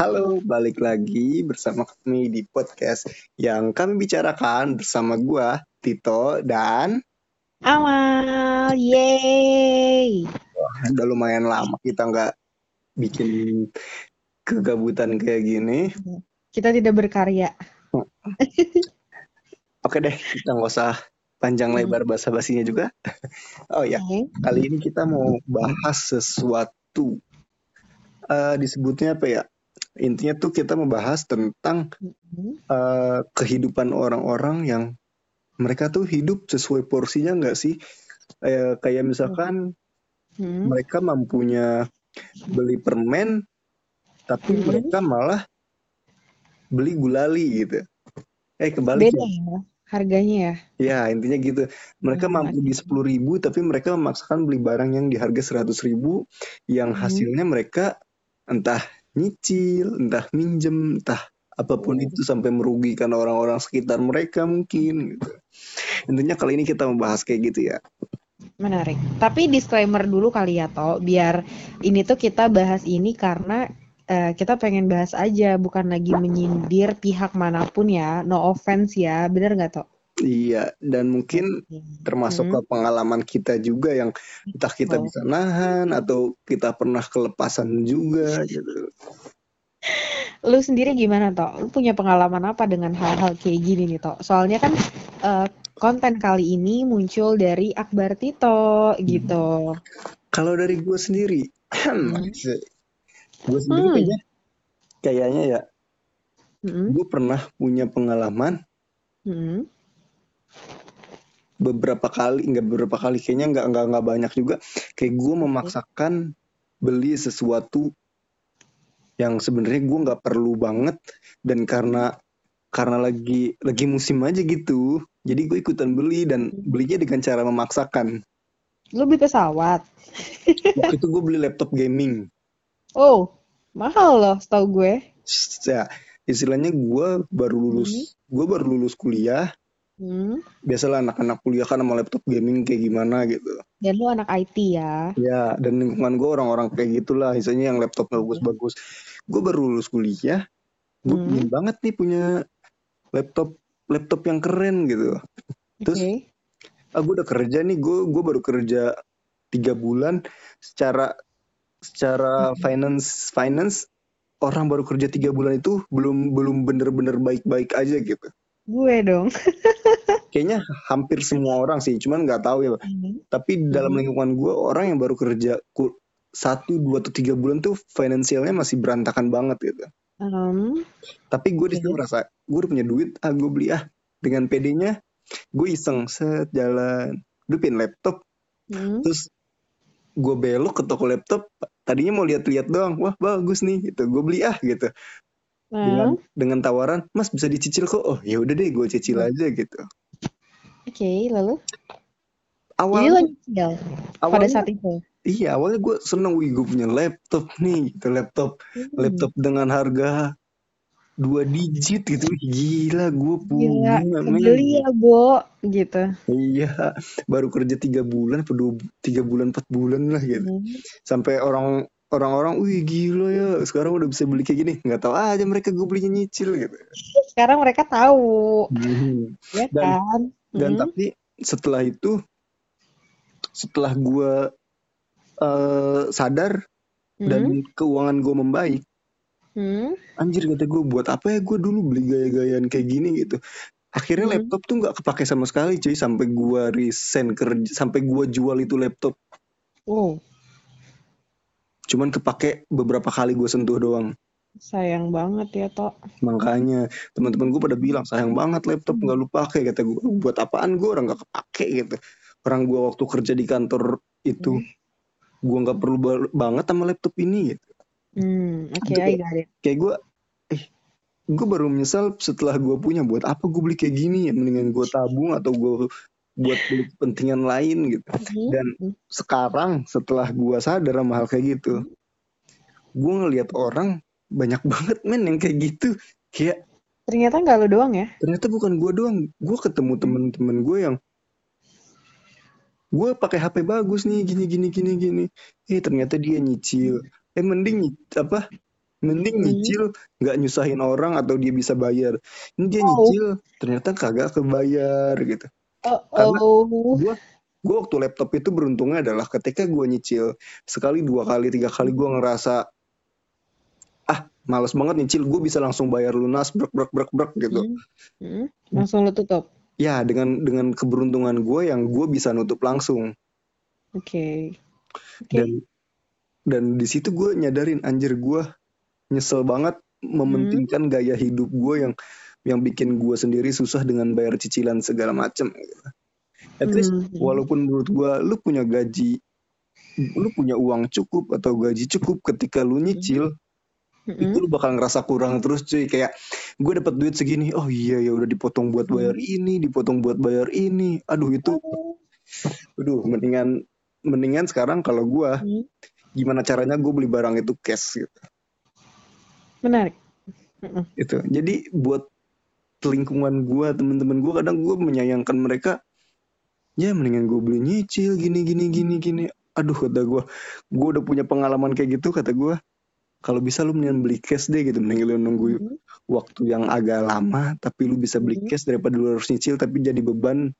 Halo, balik lagi bersama kami di podcast yang kami bicarakan bersama gua Tito dan Amal, yeay. Wah, udah lumayan lama kita nggak bikin kegabutan kayak gini. Kita tidak berkarya. Oke deh, kita nggak usah panjang lebar bahasa basinya juga. oh ya, Oke. kali ini kita mau bahas sesuatu. Eh, disebutnya apa ya? Intinya tuh kita membahas tentang eh, kehidupan orang-orang yang mereka tuh hidup sesuai porsinya nggak sih? Eh, kayak misalkan Hmm. mereka mampunya beli permen, tapi Hmm. mereka malah beli gulali gitu. Eh kebalik Beda ya? ya harganya ya. Ya intinya gitu. Mereka Hmm, mampu di sepuluh ribu, tapi mereka memaksakan beli barang yang di harga seratus ribu, yang Hmm. hasilnya mereka entah nyicil, entah minjem, entah apa pun Oh. itu sampai merugikan orang-orang sekitar mereka mungkin gitu. Intinya kali ini kita membahas kayak gitu ya. Menarik. Tapi disclaimer dulu kali ya, Toh, biar ini tuh kita bahas ini karena eh, kita pengen bahas aja, bukan lagi menyindir pihak mana pun ya. No offense ya, bener nggak, Toh? Iya, dan mungkin termasuk Hmm. ke pengalaman kita juga yang entah kita Oh. bisa nahan atau kita pernah kelepasan juga gitu. Lu sendiri gimana, Toh? Lu punya pengalaman apa dengan hal-hal kayak gini nih, Toh? Soalnya kan eh, konten kali ini muncul dari Akbar Tito gitu. Kalau dari gue sendiri, Hmm. gue sendiri Hmm. kayaknya, kayaknya ya, Mm-mm. gue pernah punya pengalaman Mm-mm. Beberapa kali, nggak beberapa kali, kayaknya nggak nggak nggak banyak juga. Kayak gue memaksakan beli sesuatu yang sebenarnya gue nggak perlu banget dan karena karena lagi lagi musim aja gitu, jadi gue ikutan beli dan belinya dengan cara memaksakan. Lu beli pesawat. Waktu itu gue beli laptop gaming. Oh, mahal loh setahu gue. Ya, istilahnya gue baru lulus, gue baru lulus kuliah. Hmm. Biasalah anak-anak kuliah kan sama laptop gaming kayak gimana gitu. Dan lu anak IT ya. Ya, dan lingkungan gue orang-orang kayak gitulah, misalnya yang laptop bagus-bagus. Gue baru lulus kuliah, gue Hmm. pengen banget nih punya laptop laptop yang keren gitu. Terus Oke. ah gue udah kerja nih, gue gue baru kerja tiga bulan secara secara finance finance orang baru kerja tiga bulan itu belum belum bener-bener baik-baik aja gitu. Gue dong. Kayaknya hampir semua orang sih, cuman nggak tahu ya. Hmm. Tapi dalam Hmm. lingkungan gue orang yang baru kerja satu dua atau tiga bulan tuh finansialnya masih berantakan banget gitu. Um, Tapi gue di situ Oke. merasa gue udah punya duit, ah gue beli ah dengan PD-nya gue iseng set jalan, gue pin laptop, hmm. terus gue belok ke toko laptop, tadinya mau lihat-lihat doang, wah bagus nih gitu, gue beli ah gitu Nah, dengan tawaran, mas bisa dicicil kok, oh ya udah deh gue cicil aja gitu. oke, lalu? Jadi Awalnya lo nyicil pada saat itu. iya awalnya gue seneng, wih gue punya laptop nih, gitu laptop Hmm. laptop dengan harga dua digit gitu, gila gue punya kebeli ya, Bo, gitu. Iya, baru kerja tiga bulan, apa dua, tiga bulan, empat bulan lah gitu. Hmm. Sampai orang orang-orang, wih gila ya, sekarang udah bisa beli kayak gini. Nggak tahu aja mereka gue belinya nyicil gitu. Sekarang mereka tahu, Hmm. ya Dan kan? dan Hmm. tapi setelah itu, setelah gue eh, sadar dan Hmm. keuangan gue membaik, Hmm. anjir kata gue buat apa ya gue dulu beli gaya-gayaan kayak gini gitu. Akhirnya Hmm. laptop tuh nggak kepake sama sekali cuy, sampai gue resign kerja, sampai gue jual itu laptop. Oh, Cuman kepake beberapa kali gue sentuh doang. sayang banget ya, Tok. Makanya teman-teman gue pada bilang sayang banget laptop nggak lu pakai kata gue buat apaan gue orang nggak kepake gitu. Orang gue waktu kerja di kantor itu gue nggak perlu ba- banget sama laptop ini gitu. Hmm, oke, got it. kayak gue eh gue baru menyesal setelah gue punya. Buat apa gue beli kayak gini ya? Mendingan gue tabung atau gue buat kepentingan lain gitu Hmm. dan sekarang setelah gue sadar sama hal kayak gitu gue ngelihat orang banyak banget men yang kayak gitu kayak Ternyata nggak lo doang ya? ternyata bukan gue doang gue ketemu temen-temen gue yang gue pakai HP bagus nih gini gini gini gini eh ternyata dia nyicil eh mending apa mending Hmm. nyicil nggak nyusahin orang atau dia bisa bayar ini dia Oh. nyicil ternyata kagak kebayar gitu Oh, karena gue gue waktu laptop itu beruntungnya adalah ketika gue nyicil sekali dua kali tiga kali gue ngerasa ah males banget nyicil gue bisa langsung bayar lunas brek brek brek brek gitu Hmm. Hmm. Langsung lu tutup. ya dengan dengan keberuntungan gue yang gue bisa nutup langsung Oke. Oke. dan dan di situ gue nyadarin anjir gue nyesel banget mementingkan gaya hidup gue yang yang bikin gue sendiri susah dengan bayar cicilan segala macem gitu. At least Hmm. walaupun menurut gue lu punya gaji lu punya uang cukup atau gaji cukup ketika lu nyicil itu Hmm. lu bakal ngerasa kurang terus cuy kayak gue dapat duit segini oh iya ya udah dipotong buat bayar Hmm. ini dipotong buat bayar ini aduh itu aduh mendingan mendingan sekarang kalau gue Hmm. gimana caranya gue beli barang itu cash gitu Menarik. Itu jadi buat lingkungan gue temen-temen gue kadang gue menyayangkan mereka ya mendingan gue beli nyicil gini gini gini gini aduh kata gue gue udah punya pengalaman kayak gitu kata gue kalau bisa lu mendingan beli cash deh gitu mending lu nunggu Hmm. waktu yang agak lama tapi lu bisa beli Hmm. cash daripada lu harus nyicil tapi jadi beban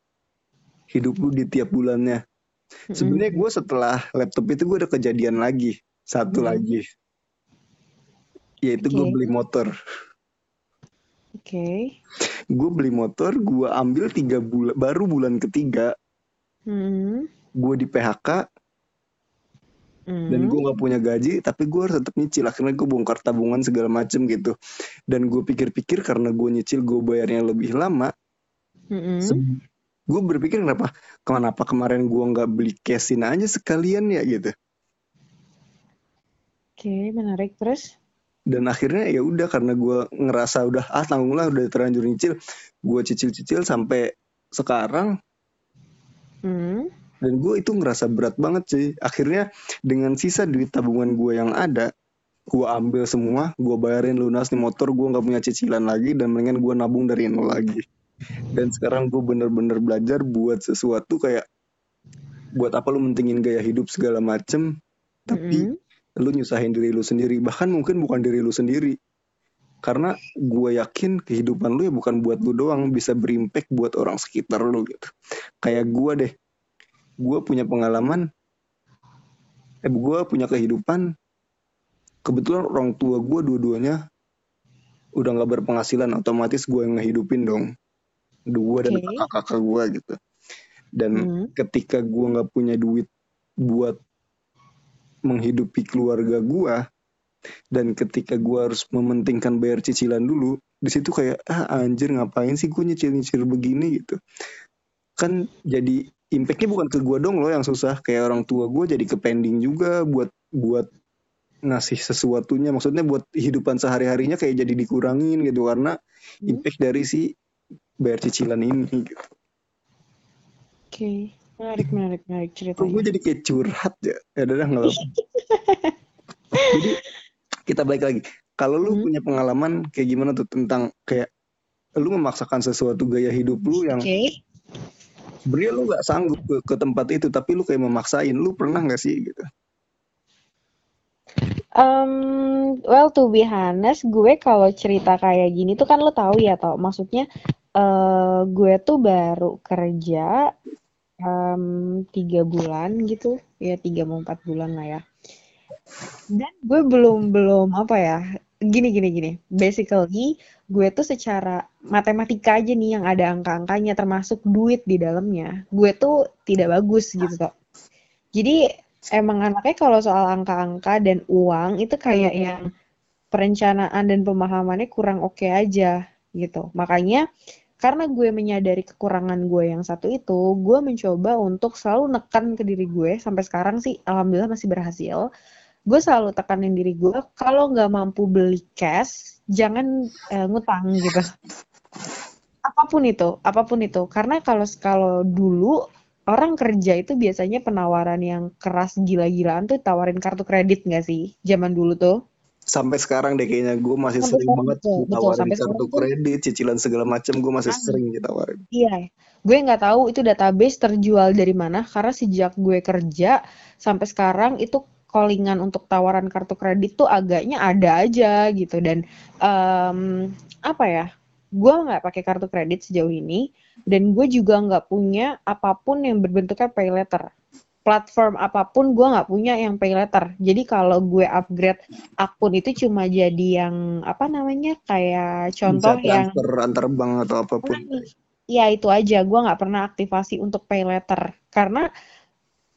hidup lu di tiap bulannya Hmm. sebenarnya gue setelah laptop itu gue ada kejadian lagi satu Hmm. lagi yaitu gue Oke. beli motor Oke. gue beli motor gue ambil tiga bulan baru bulan ketiga Hmm. gue di PHK dan Hmm. gue nggak punya gaji tapi gue harus tetap nyicil akhirnya gue bongkar tabungan segala macem gitu dan gue pikir-pikir karena gue nyicil gue bayarnya lebih lama Hmm. gue berpikir kenapa kenapa kemarin gue nggak beli cashin aja sekalian ya gitu Oke, menarik. Terus? Dan akhirnya ya udah karena gue ngerasa udah ah tanggung lah udah terlanjur nyicil gue cicil-cicil sampai sekarang Hmm. dan gue itu ngerasa berat banget sih akhirnya dengan sisa duit tabungan gue yang ada gue ambil semua gue bayarin lunas nih motor gue nggak punya cicilan lagi dan mendingan gue nabung dari nol lagi dan sekarang gue bener-bener belajar buat sesuatu kayak buat apa lu mentingin gaya hidup segala macem tapi Hmm. Lu nyusahin diri lu sendiri. Bahkan mungkin bukan diri lu sendiri. Karena gue yakin kehidupan lu ya bukan buat lu doang. Bisa berimpact buat orang sekitar lu gitu. Kayak gue deh. Gue punya pengalaman. Eh gue punya kehidupan. Kebetulan orang tua gue dua-duanya udah nggak berpenghasilan. Otomatis gue yang ngehidupin dong. Gue dan kakak-kakak gue gitu. Dan Hmm. ketika gue nggak punya duit buat menghidupi keluarga gue dan ketika gue harus mementingkan bayar cicilan dulu di situ kayak ah anjir ngapain sih gue nyicil nyicil begini gitu kan jadi impactnya bukan ke gue dong loh yang susah kayak orang tua gue jadi ke pending juga buat buat ngasih sesuatunya maksudnya buat kehidupan sehari harinya kayak jadi dikurangin gitu karena Hmm. impact dari si bayar cicilan ini gitu. Oke. Menarik, menarik, menarik ceritanya. gue jadi kayak curhat ya? Ya udah nggak apa-apa. Jadi kita balik lagi. Kalau lu Hmm. punya pengalaman kayak gimana tuh tentang kayak lu memaksakan sesuatu gaya hidup lu yang Oke. sebenarnya lu nggak sanggup ke, ke tempat itu tapi lu kayak memaksain. Lu pernah nggak sih gitu? Um, well to be honest, gue kalau cerita kayak gini tuh kan lo tahu ya tau, maksudnya eh gue tuh baru kerja em, tiga bulan gitu, ya tiga mau empat bulan lah ya. Dan gue belum belum apa ya, gini gini gini. Basically gue tuh secara matematika aja nih yang ada angka-angkanya termasuk duit di dalamnya, gue tuh tidak bagus gitu tau. Jadi emang anaknya kalau soal angka-angka dan uang itu kayak yang perencanaan dan pemahamannya kurang oke aja gitu. Makanya karena gue menyadari kekurangan gue yang satu itu, gue mencoba untuk selalu nekan ke diri gue sampai sekarang sih alhamdulillah masih berhasil. Gue selalu tekanin diri gue kalau nggak mampu beli cash, jangan eh, ngutang gitu. Apa pun itu, apa pun itu. Karena kalau kalau dulu orang kerja itu biasanya penawaran yang keras gila-gilaan tuh tawarin kartu kredit nggak sih? Zaman dulu tuh. Sampai sekarang deh kayaknya gue masih Sampai sering banget betul, betul. ditawarin Sampai kartu kredit, cicilan segala macam gue masih Ah. sering ditawarin. Iya, gue nggak tahu itu database terjual dari mana karena sejak gue kerja sampai sekarang itu callingan untuk tawaran kartu kredit tuh agaknya ada aja gitu dan um, apa ya gue nggak pakai kartu kredit sejauh ini dan gue juga nggak punya apa pun yang berbentuknya pay letter platform apa pun gue nggak punya yang pay letter jadi kalau gue upgrade akun itu cuma jadi yang apa namanya kayak contoh Bisa yang transfer antar bank atau apa pun. ya itu aja. Gue nggak pernah aktivasi untuk pay letter karena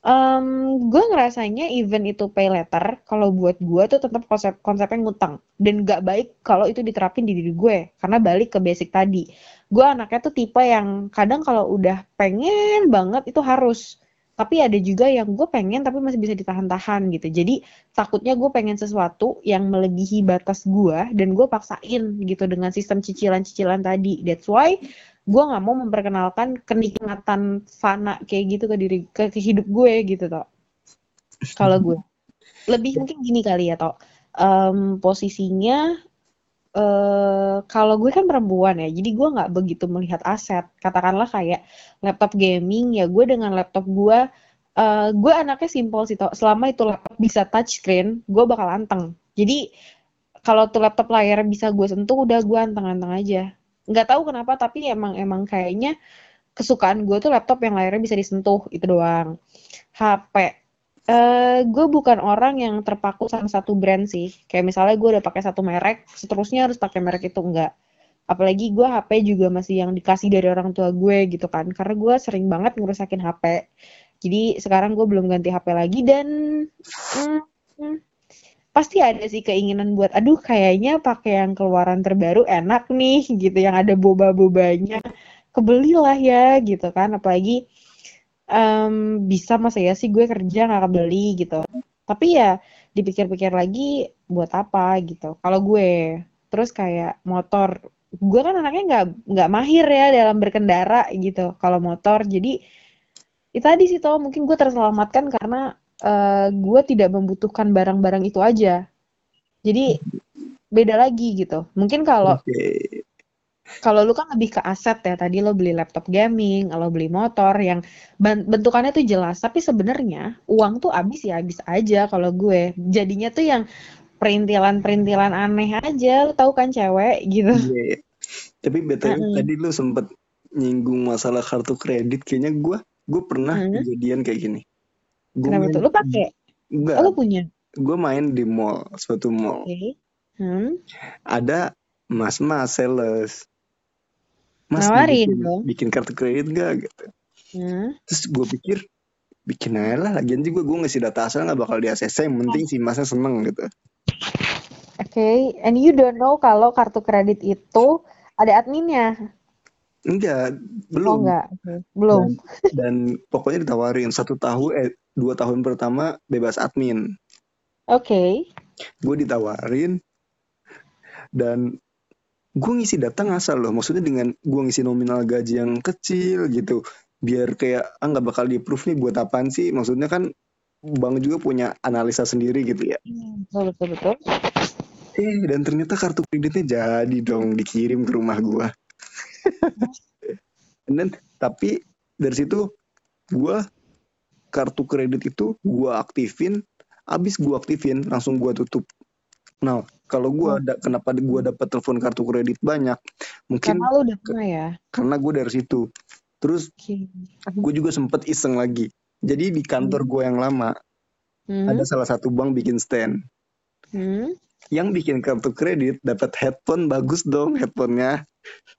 um, gue ngerasanya event itu pay letter kalau buat gue tuh tetap konsep konsepnya ngutang. Dan gak baik kalau itu diterapin di diri gue. Karena balik ke basic tadi. Gue anaknya tuh tipe yang kadang kalau udah pengen banget itu harus tapi ada juga yang gue pengen tapi masih bisa ditahan-tahan gitu. Jadi takutnya gue pengen sesuatu yang melebihi batas gue dan gue paksain gitu dengan sistem cicilan-cicilan tadi. That's why gue nggak mau memperkenalkan kenikmatan fana kayak gitu ke diri ke, ke hidup gue gitu toh kalau gue. Lebih mungkin gini kali ya toh um, posisinya uh, kalau gue kan perempuan ya jadi gue nggak begitu melihat aset. Katakanlah kayak laptop gaming ya gue dengan laptop gue uh, gue anaknya simpel sih selama itu laptop bisa touchscreen gue bakal anteng. Jadi kalau tuh laptop layar bisa gue sentuh udah gue anteng-anteng aja. Nggak tahu kenapa tapi emang emang kayaknya kesukaan gue tuh laptop yang layarnya bisa disentuh itu doang. HP Uh, gue bukan orang yang terpaku sama satu brand sih. Kayak misalnya gue udah pakai satu merek, seterusnya harus pakai merek itu enggak. Apalagi gue HP juga masih yang dikasih dari orang tua gue gitu kan. Karena gue sering banget ngerusakin HP. Jadi sekarang gue belum ganti HP lagi dan hmm, pasti ada sih keinginan buat aduh kayaknya pakai yang keluaran terbaru enak nih gitu yang ada boba-bobanya. Kebelilah ya gitu kan. Apalagi um, bisa masa ya sih gue kerja nggak beli gitu. Tapi ya dipikir-pikir lagi buat apa gitu. Kalau gue terus kayak motor gue kan anaknya nggak nggak mahir ya dalam berkendara gitu. Kalau motor jadi itu tadi sih tau mungkin gue terselamatkan karena uh, gue tidak membutuhkan barang-barang itu aja. Jadi beda lagi gitu. Mungkin kalau Oke. Kalau lu kan lebih ke aset ya tadi lo beli laptop gaming, lo beli motor yang ben- bentukannya tuh jelas, tapi sebenarnya uang tuh habis ya habis aja kalau gue. Jadinya tuh yang perintilan-perintilan aneh aja, lu tahu kan cewek gitu. Iya. Tapi betul Mm-mm. tadi lu sempet nyinggung masalah kartu kredit. Kayaknya gue gue pernah Hmm. kejadian kayak gini. Gue Kenapa main tuh? Lu pakai? enggak, Oh, lu punya? gue main di mall, suatu mall. Oke. Hmm. Ada mas-mas sales. Mas Nawarin bikin, dong. bikin kartu kredit gak gitu. Hmm. Terus gue pikir bikin aja lah. Lagian juga gue ngasih data asal gak bakal di ACC. Yang penting si masnya seneng gitu. Oke, and you don't know kalau kartu kredit itu ada adminnya? Enggak, Oh belum. enggak, Oke. belum. Dan pokoknya ditawarin satu tahun eh dua tahun pertama bebas admin. Oke. Gue ditawarin dan gue ngisi data ngasal loh. Maksudnya dengan gue ngisi nominal gaji yang kecil gitu. Biar kayak ah nggak bakal di approve nih buat apaan sih? Maksudnya kan bank juga punya analisa sendiri gitu ya. Hmm, Betul betul betul. Eh dan ternyata kartu kreditnya jadi dong dikirim ke rumah gue. Dan tapi dari situ gue kartu kredit itu gue aktifin, abis gue aktifin langsung gue tutup. Nah kalau gue ada kenapa gue dapat telepon kartu kredit banyak, mungkin Karena udah pernah ya. karena gue dari situ. Terus Oke. gue juga sempet iseng lagi. Jadi di kantor gue yang lama Hmm. ada salah satu bank bikin stand. Hmm. Yang bikin kartu kredit dapat headphone bagus dong headphonenya.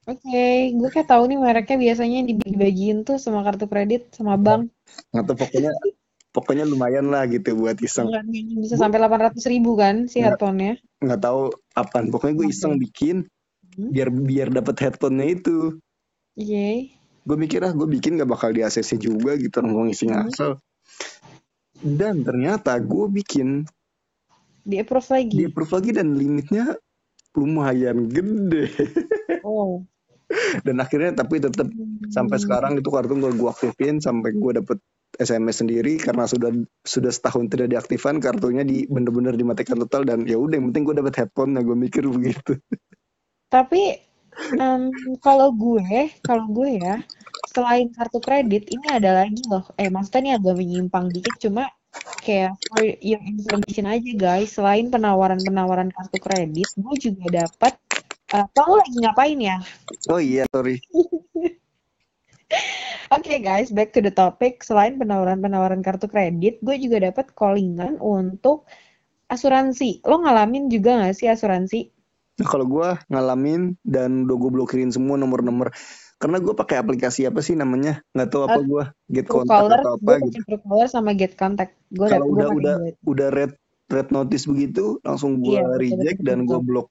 Oke, gue kayak tahu nih mereknya biasanya dibagi-bagiin tuh sama kartu kredit sama bank. Atau pokoknya pokoknya lumayan lah gitu buat iseng. Bisa sampai 800 ribu kan si headphone-nya. Nggak tahu apaan. Pokoknya gue iseng bikin Hmm. biar biar dapat headphonenya itu. Oke. Gue mikir ah gue bikin gak bakal di ACC juga gitu orang ngisi Hmm. ngasal. Dan ternyata gue bikin Di approve lagi. di approve lagi dan limitnya lumayan gede. Oh. dan akhirnya tapi tetap sampai Hmm. sekarang itu kartu gue gue aktifin sampai gue dapet SMS sendiri karena sudah sudah setahun tidak diaktifkan kartunya di bener-bener dimatikan total dan ya udah yang penting gue dapet headphone nah gue mikir begitu Tapi em, kalau gue, kalau gue ya, selain kartu kredit, ini ada lagi loh. Eh, maksudnya ini agak menyimpang dikit, cuma kayak for your information aja guys, selain penawaran-penawaran kartu kredit, gue juga dapat. Uh, lo lagi ngapain ya? Oh iya, sorry. Oke okay, guys, back to the topic. Selain penawaran-penawaran kartu kredit, gue juga dapat callingan untuk asuransi. Lo ngalamin juga gak sih asuransi? Nah, kalau gue ngalamin dan udah gue blokirin semua nomor-nomor. Karena gue pakai aplikasi apa sih namanya? Nggak tahu apa gue. Get contact atau apa gitu. Truecaller sama get contact. Gue kalau udah udah udah red red notice begitu langsung gue iya, reject betul, dan gue blok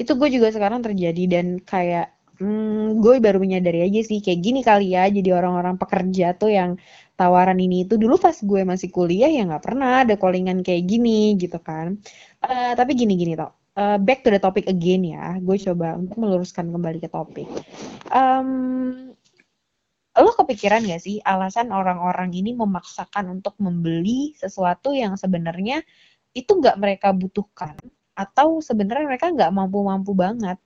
itu gue juga sekarang terjadi dan kayak hmm, gue baru menyadari aja sih kayak gini kali ya jadi orang-orang pekerja tuh yang tawaran ini itu dulu pas gue masih kuliah ya nggak pernah ada callingan kayak gini gitu kan uh, tapi gini gini toh uh, back to the topic again ya. Gue coba untuk meluruskan kembali ke topik. Um, lo kepikiran gak sih alasan orang-orang ini memaksakan untuk membeli sesuatu yang sebenarnya itu nggak mereka butuhkan atau sebenarnya mereka nggak mampu-mampu banget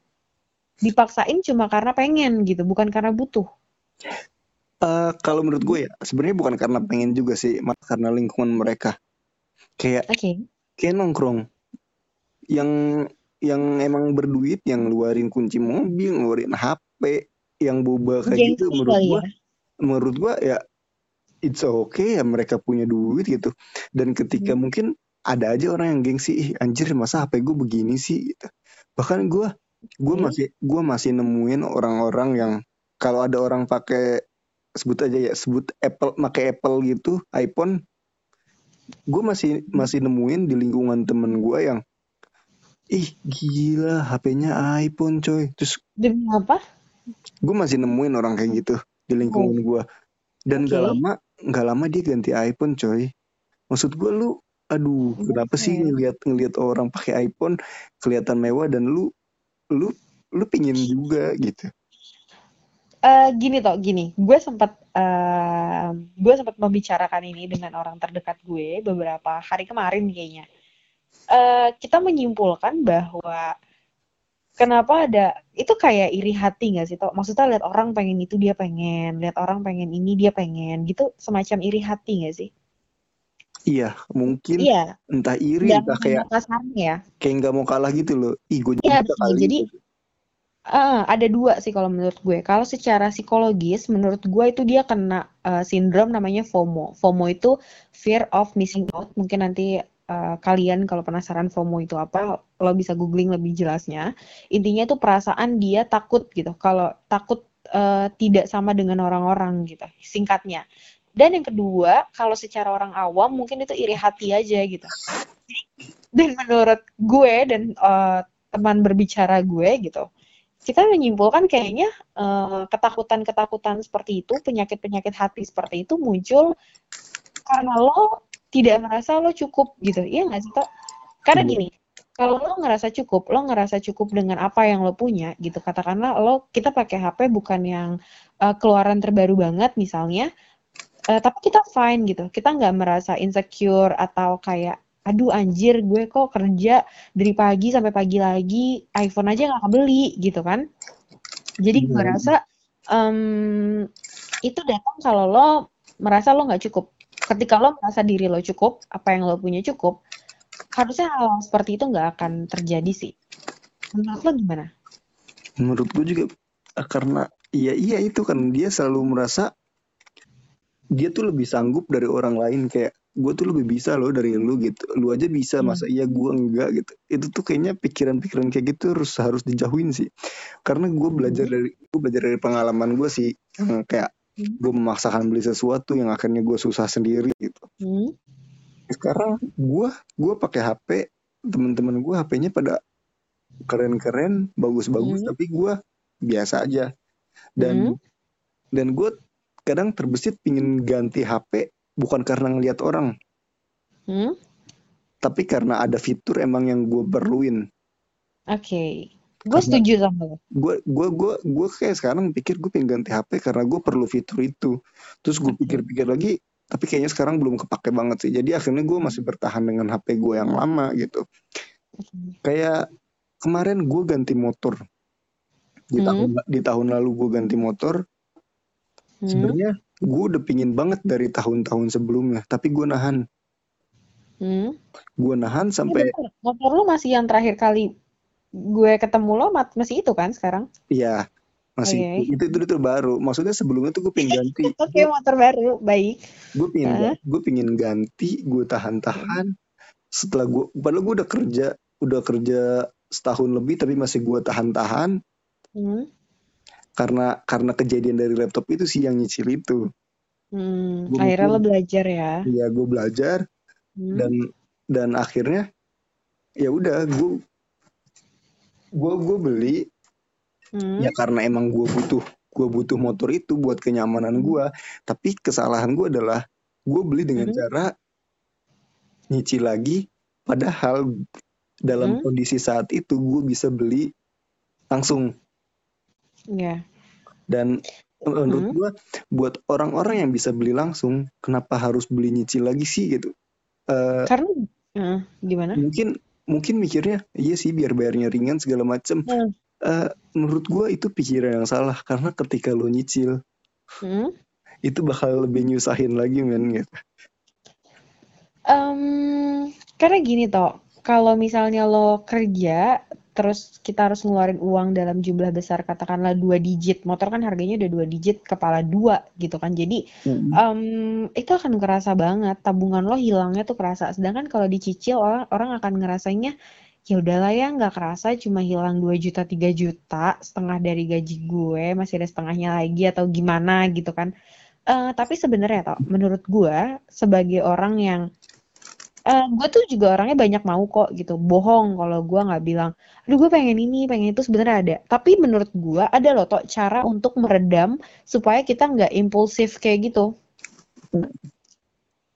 dipaksain cuma karena pengen gitu bukan karena butuh uh, kalau menurut gue ya sebenarnya bukan karena pengen juga sih karena lingkungan mereka kayak okay. kayak nongkrong yang yang emang berduit yang ngeluarin kunci mobil ngeluarin HP yang boba kayak gitu menurut gua ya? menurut gua ya it's okay ya mereka punya duit gitu dan ketika hmm. mungkin ada aja orang yang gengsi ih anjir masa HP gue begini sih gitu bahkan gue gue hmm. masih gue masih nemuin orang-orang yang kalau ada orang pakai sebut aja ya sebut Apple pakai Apple gitu iPhone gue masih masih nemuin di lingkungan temen gue yang ih gila HP-nya iPhone coy terus demi apa gue masih nemuin orang kayak gitu di lingkungan oh. gue dan okay. gak lama gak lama dia ganti iPhone coy maksud gue lu aduh okay. kenapa sih ngeliat ngeliat orang pakai iPhone kelihatan mewah dan lu lu lu pingin juga gitu. Uh, gini toh gini. Gue sempat uh, gue sempat membicarakan ini dengan orang terdekat gue beberapa hari kemarin kayaknya. Uh, kita menyimpulkan bahwa kenapa ada itu kayak iri hati gak sih toh? Maksudnya lihat orang pengen itu dia pengen. Lihat orang pengen ini dia pengen. Gitu semacam iri hati gak sih Iya, mungkin iya. entah iri, Dan entah kayak ya. kayak nggak mau kalah gitu loh. Ih, gue iya, jadi uh, ada dua sih kalau menurut gue. Kalau secara psikologis, menurut gue itu dia kena uh, sindrom namanya FOMO. FOMO itu fear of missing out. Mungkin nanti uh, kalian kalau penasaran FOMO itu apa, lo bisa googling lebih jelasnya. Intinya itu perasaan dia takut gitu. Kalau takut uh, tidak sama dengan orang-orang gitu, singkatnya. Dan yang kedua, kalau secara orang awam mungkin itu iri hati aja gitu. dan menurut gue dan uh, teman berbicara gue gitu, kita menyimpulkan kayaknya ketakutan-ketakutan uh, seperti itu, penyakit-penyakit hati seperti itu muncul karena lo tidak merasa lo cukup gitu iya nggak sih Tok? karena hmm. gini kalau lo ngerasa cukup lo ngerasa cukup dengan apa yang lo punya gitu katakanlah lo kita pakai HP bukan yang uh, keluaran terbaru banget misalnya uh, tapi kita fine gitu. Kita nggak merasa insecure atau kayak aduh anjir gue kok kerja dari pagi sampai pagi lagi iPhone aja nggak beli gitu kan. Jadi gue hmm. rasa um, itu datang kalau lo merasa lo nggak cukup. Ketika lo merasa diri lo cukup apa yang lo punya cukup harusnya hal seperti itu nggak akan terjadi sih. Menurut lo gimana? Menurut gue juga eh, karena iya iya itu kan dia selalu merasa dia tuh lebih sanggup dari orang lain kayak gue tuh lebih bisa loh dari lu gitu lu aja bisa hmm. masa iya gue enggak gitu itu tuh kayaknya pikiran-pikiran kayak gitu harus harus dijauhin sih karena gue belajar hmm. dari gue belajar dari pengalaman gue sih yang kayak hmm. gue memaksakan beli sesuatu yang akhirnya gue susah sendiri gitu hmm. sekarang gue gue pakai HP teman-teman gue HP-nya pada keren-keren bagus-bagus hmm. tapi gue biasa aja dan hmm. dan gue kadang terbesit pingin ganti HP bukan karena ngelihat orang hmm? tapi karena ada fitur emang yang gue perluin oke okay. Gue setuju sama lo. Gue gue gue gue kayak sekarang pikir gue pengen ganti HP karena gue perlu fitur itu. Terus gue pikir-pikir lagi, tapi kayaknya sekarang belum kepake banget sih. Jadi akhirnya gue masih bertahan dengan HP gue yang lama gitu. Kayak kemarin gue ganti motor. Di hmm. tahun di tahun lalu gue ganti motor. Hmm. Sebenarnya gue udah pingin banget dari tahun-tahun sebelumnya, tapi gue nahan Hmm. gue nahan Iya sampai bener. Motor lu masih yang terakhir kali gue ketemu lo masih itu kan sekarang? ya masih Oke. itu itu itu baru maksudnya sebelumnya tuh gue pengen ganti Oke, motor baru. Baik. gue pengen Hah? gue pengen ganti gue tahan-tahan setelah gue padahal gue udah kerja udah kerja setahun lebih tapi masih gue tahan-tahan Hmm. Karena karena kejadian dari laptop itu sih yang nyicil itu Hmm. Gua Akhirnya lo belajar ya. ya gue belajar Hmm. dan dan akhirnya ya udah gue gue gue beli Hmm. ya karena emang gue butuh gue butuh motor itu buat kenyamanan gue tapi kesalahan gue adalah gue beli dengan Hmm. cara nyicil lagi padahal dalam Hmm. kondisi saat itu gue bisa beli langsung Ya. dan menurut Hmm. gue buat orang-orang yang bisa beli langsung kenapa harus beli nyicil lagi sih gitu Eh, Karena eh, gimana? mungkin mungkin mikirnya iya sih biar bayarnya ringan segala macem Hmm. Eh, menurut gue itu pikiran yang salah karena ketika lo nyicil Hmm. itu bakal lebih nyusahin lagi men gitu. Em, karena gini toh, kalau misalnya lo kerja, terus kita harus ngeluarin uang dalam jumlah besar, katakanlah dua digit, motor kan harganya udah dua digit, kepala dua gitu kan. Jadi em, itu akan kerasa banget, tabungan lo hilangnya tuh kerasa. Sedangkan kalau dicicil orang orang akan ngerasainnya ya udahlah ya nggak kerasa cuma hilang 2 juta 3 juta setengah dari gaji gue masih ada setengahnya lagi atau gimana gitu kan Eh, tapi sebenarnya toh menurut gue sebagai orang yang eh gue tuh juga orangnya banyak mau kok gitu. Bohong kalau gue nggak bilang aduh gue pengen ini pengen itu. Sebenarnya ada. Tapi menurut gue ada loh toh cara untuk meredam supaya kita nggak impulsif kayak gitu.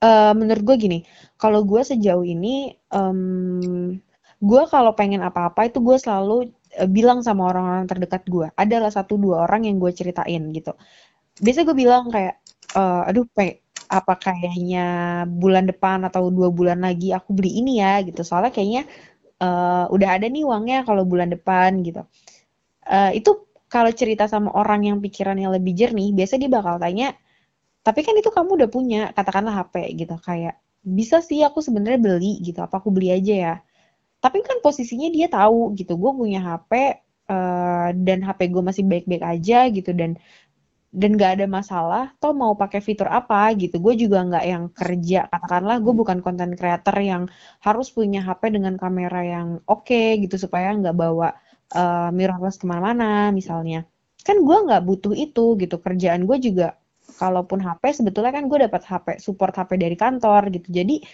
Eh, menurut gue gini kalau gue sejauh ini em, gue kalau pengen apa-apa itu gue selalu eh, bilang sama orang-orang terdekat gue adalah satu dua orang yang gue ceritain gitu. Biasanya gue bilang kayak eh, aduh pe apa kayaknya bulan depan atau dua bulan lagi aku beli ini ya gitu. Soalnya kayaknya eh, udah ada nih uangnya kalau bulan depan gitu. Eh, itu kalau cerita sama orang yang pikirannya lebih jernih biasanya dia bakal tanya tapi kan itu kamu udah punya katakanlah HP gitu. Kayak bisa sih aku sebenarnya beli gitu. Apa aku beli aja ya? Tapi kan posisinya dia tahu gitu. Gue punya HP eh, dan HP gue masih baik-baik aja gitu. Dan dan gak ada masalah toh mau pakai fitur apa? gitu. Gue juga nggak yang kerja. Katakanlah gue bukan konten creator yang harus punya HP dengan kamera yang oke gitu supaya nggak bawa eh, mirrorless ke mana-mana misalnya. Kan gue nggak butuh itu gitu. Kerjaan gue juga kalaupun HP sebetulnya kan gue dapat HP support HP dari kantor gitu. Jadi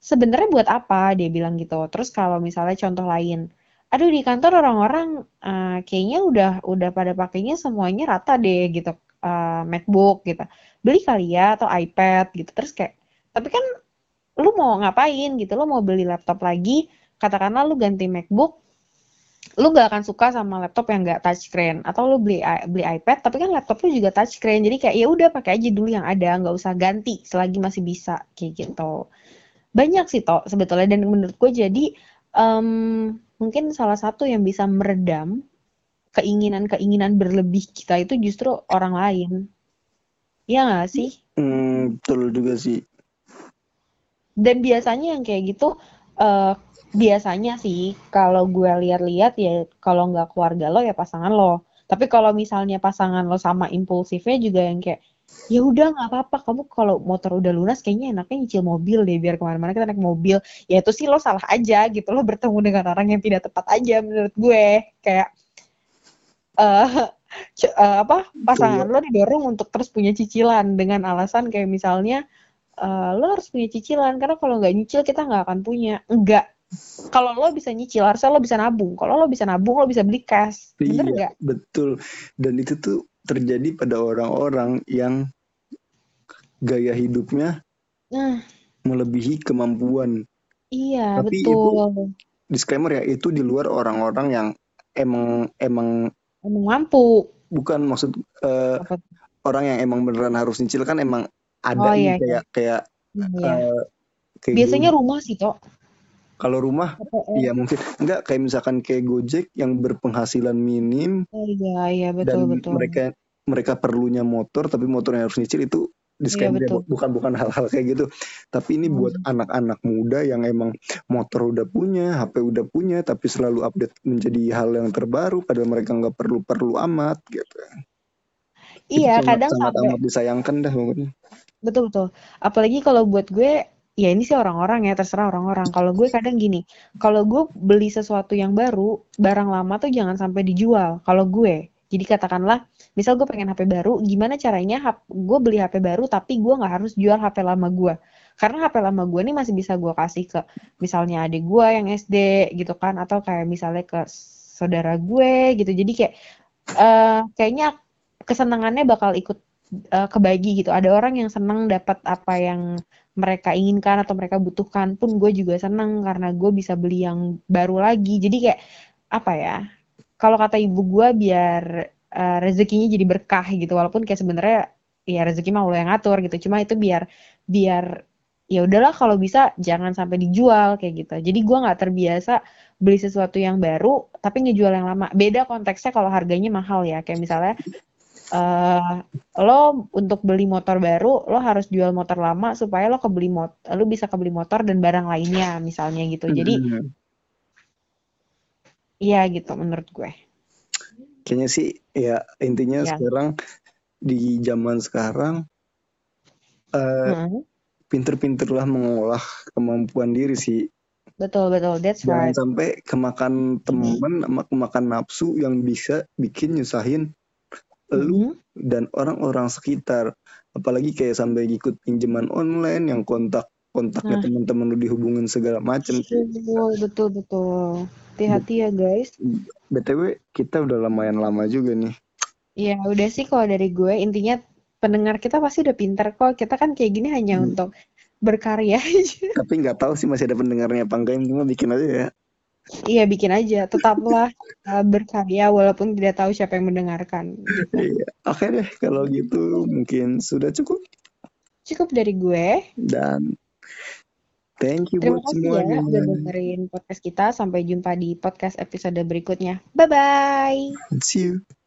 sebenarnya buat apa? Dia bilang gitu. Terus kalau misalnya contoh lain aduh di kantor orang-orang eh, kayaknya udah udah pada pakainya semuanya rata deh gitu. Eh, MacBook gitu. Beli kali ya atau iPad gitu. Terus kayak tapi kan lu mau ngapain gitu? Lu mau beli laptop lagi? Katakanlah lu ganti MacBook lu gak akan suka sama laptop yang gak touchscreen. Atau lu beli i- beli iPad tapi kan laptop lu juga touchscreen. Jadi kayak ya udah pakai aja dulu yang ada nggak usah ganti selagi masih bisa kayak gitu. Banyak sih toh sebetulnya. Dan menurut gue jadi em, mungkin salah satu yang bisa meredam keinginan-keinginan berlebih kita itu justru orang lain. Ya nggak sih? Hmm, betul juga sih. dan biasanya yang kayak gitu eh biasanya sih kalau gue lihat-lihat ya kalau nggak keluarga lo ya pasangan lo. Tapi kalau misalnya pasangan lo sama impulsifnya juga yang kayak ya udah nggak apa-apa. Kamu kalau motor udah lunas kayaknya enaknya nyicil mobil deh biar ke mana-mana kita naik mobil. Ya itu sih lo salah aja gitu. Lo bertemu dengan orang yang tidak tepat aja menurut gue. Kayak eh c- eh, apa pasangan lo didorong untuk terus punya cicilan dengan alasan kayak misalnya eh, lo harus punya cicilan. Karena kalau nggak nyicil kita nggak akan punya. Enggak kalau lo bisa nyicil harusnya lo bisa nabung. Kalau lo bisa nabung lo bisa beli cash. Bener Iya, nggak? betul. Dan itu tuh terjadi pada orang-orang yang gaya hidupnya nah melebihi kemampuan. iya Tapi betul Disclaimer ya, itu di luar orang-orang yang emang emang emang mampu bukan maksud Apa tuh? orang yang emang beneran harus nyicil kan emang ada Oh, iya, kayak kayak Iya. eh, kayak biasanya Go- rumah sih toh kalau rumah iya mungkin enggak kayak misalkan kayak Gojek yang berpenghasilan minim Oh, iya iya dan betul betul mereka mereka perlunya motor tapi motor yang harus nyicil itu disclaimer betul. bukan bukan hal-hal kayak gitu tapi ini buat Hmm. anak-anak muda yang emang motor udah punya HP udah punya tapi selalu update menjadi hal yang terbaru padahal mereka nggak perlu perlu amat gitu Itu Iya, kadang sangat sampai amat disayangkan dah pokoknya betul betul. Apalagi kalau buat gue, ya ini sih orang-orang ya terserah orang-orang. Kalau gue kadang gini, kalau gue beli sesuatu yang baru, barang lama tuh jangan sampai dijual. Kalau gue, jadi katakanlah, misal gue pengen HP baru, gimana caranya gue beli HP baru tapi gue nggak harus jual HP lama gue. Karena HP lama gue nih masih bisa gue kasih ke misalnya adik gue yang SD gitu kan, atau kayak misalnya ke saudara gue gitu. Jadi kayak eh kayaknya kesenangannya bakal ikut eh, kebagi gitu. Ada orang yang senang dapat apa yang mereka inginkan atau mereka butuhkan pun gue juga senang karena gue bisa beli yang baru lagi. Jadi kayak apa ya? Kalau kata ibu gue biar eh, rezekinya jadi berkah gitu. Walaupun kayak sebenarnya ya rezeki mah Allah yang ngatur gitu. Cuma itu biar biar ya udahlah kalau bisa jangan sampai dijual kayak gitu. Jadi gue nggak terbiasa beli sesuatu yang baru tapi ngejual yang lama. Beda konteksnya kalau harganya mahal ya. Kayak misalnya eh lo untuk beli motor baru lo harus jual motor lama supaya lo kebeli mot lo bisa kebeli motor dan barang lainnya misalnya gitu. Jadi Hmm. iya gitu menurut gue. Kayaknya sih ya intinya ya sekarang di zaman sekarang eh Hmm, pinter-pinterlah mengolah kemampuan diri sih. Betul betul. That's jangan right. sampai kemakan temen sama kemakan nafsu yang bisa bikin nyusahin lu dan orang-orang sekitar. Apalagi kayak sampai ikut pinjaman online yang kontak kontaknya nah. teman-teman lu dihubungin segala macam betul betul betul. Hati-hati ya guys. Btw kita udah lumayan lama juga nih. Ya udah sih kalau dari gue. Intinya pendengar kita pasti udah pinter kok. Kita kan kayak gini hanya Hmm. untuk berkarya aja. Tapi nggak tahu sih masih ada pendengarnya apa enggak. Cuma bikin aja ya Iya bikin aja, tetaplah uh, berkarya walaupun tidak tahu siapa yang mendengarkan gitu. Iya. oke deh kalau gitu mungkin sudah cukup Cukup dari gue. dan thank you Terima buat kasih ya semuanya udah dengerin podcast kita. Sampai jumpa di podcast episode berikutnya. Bye bye. see you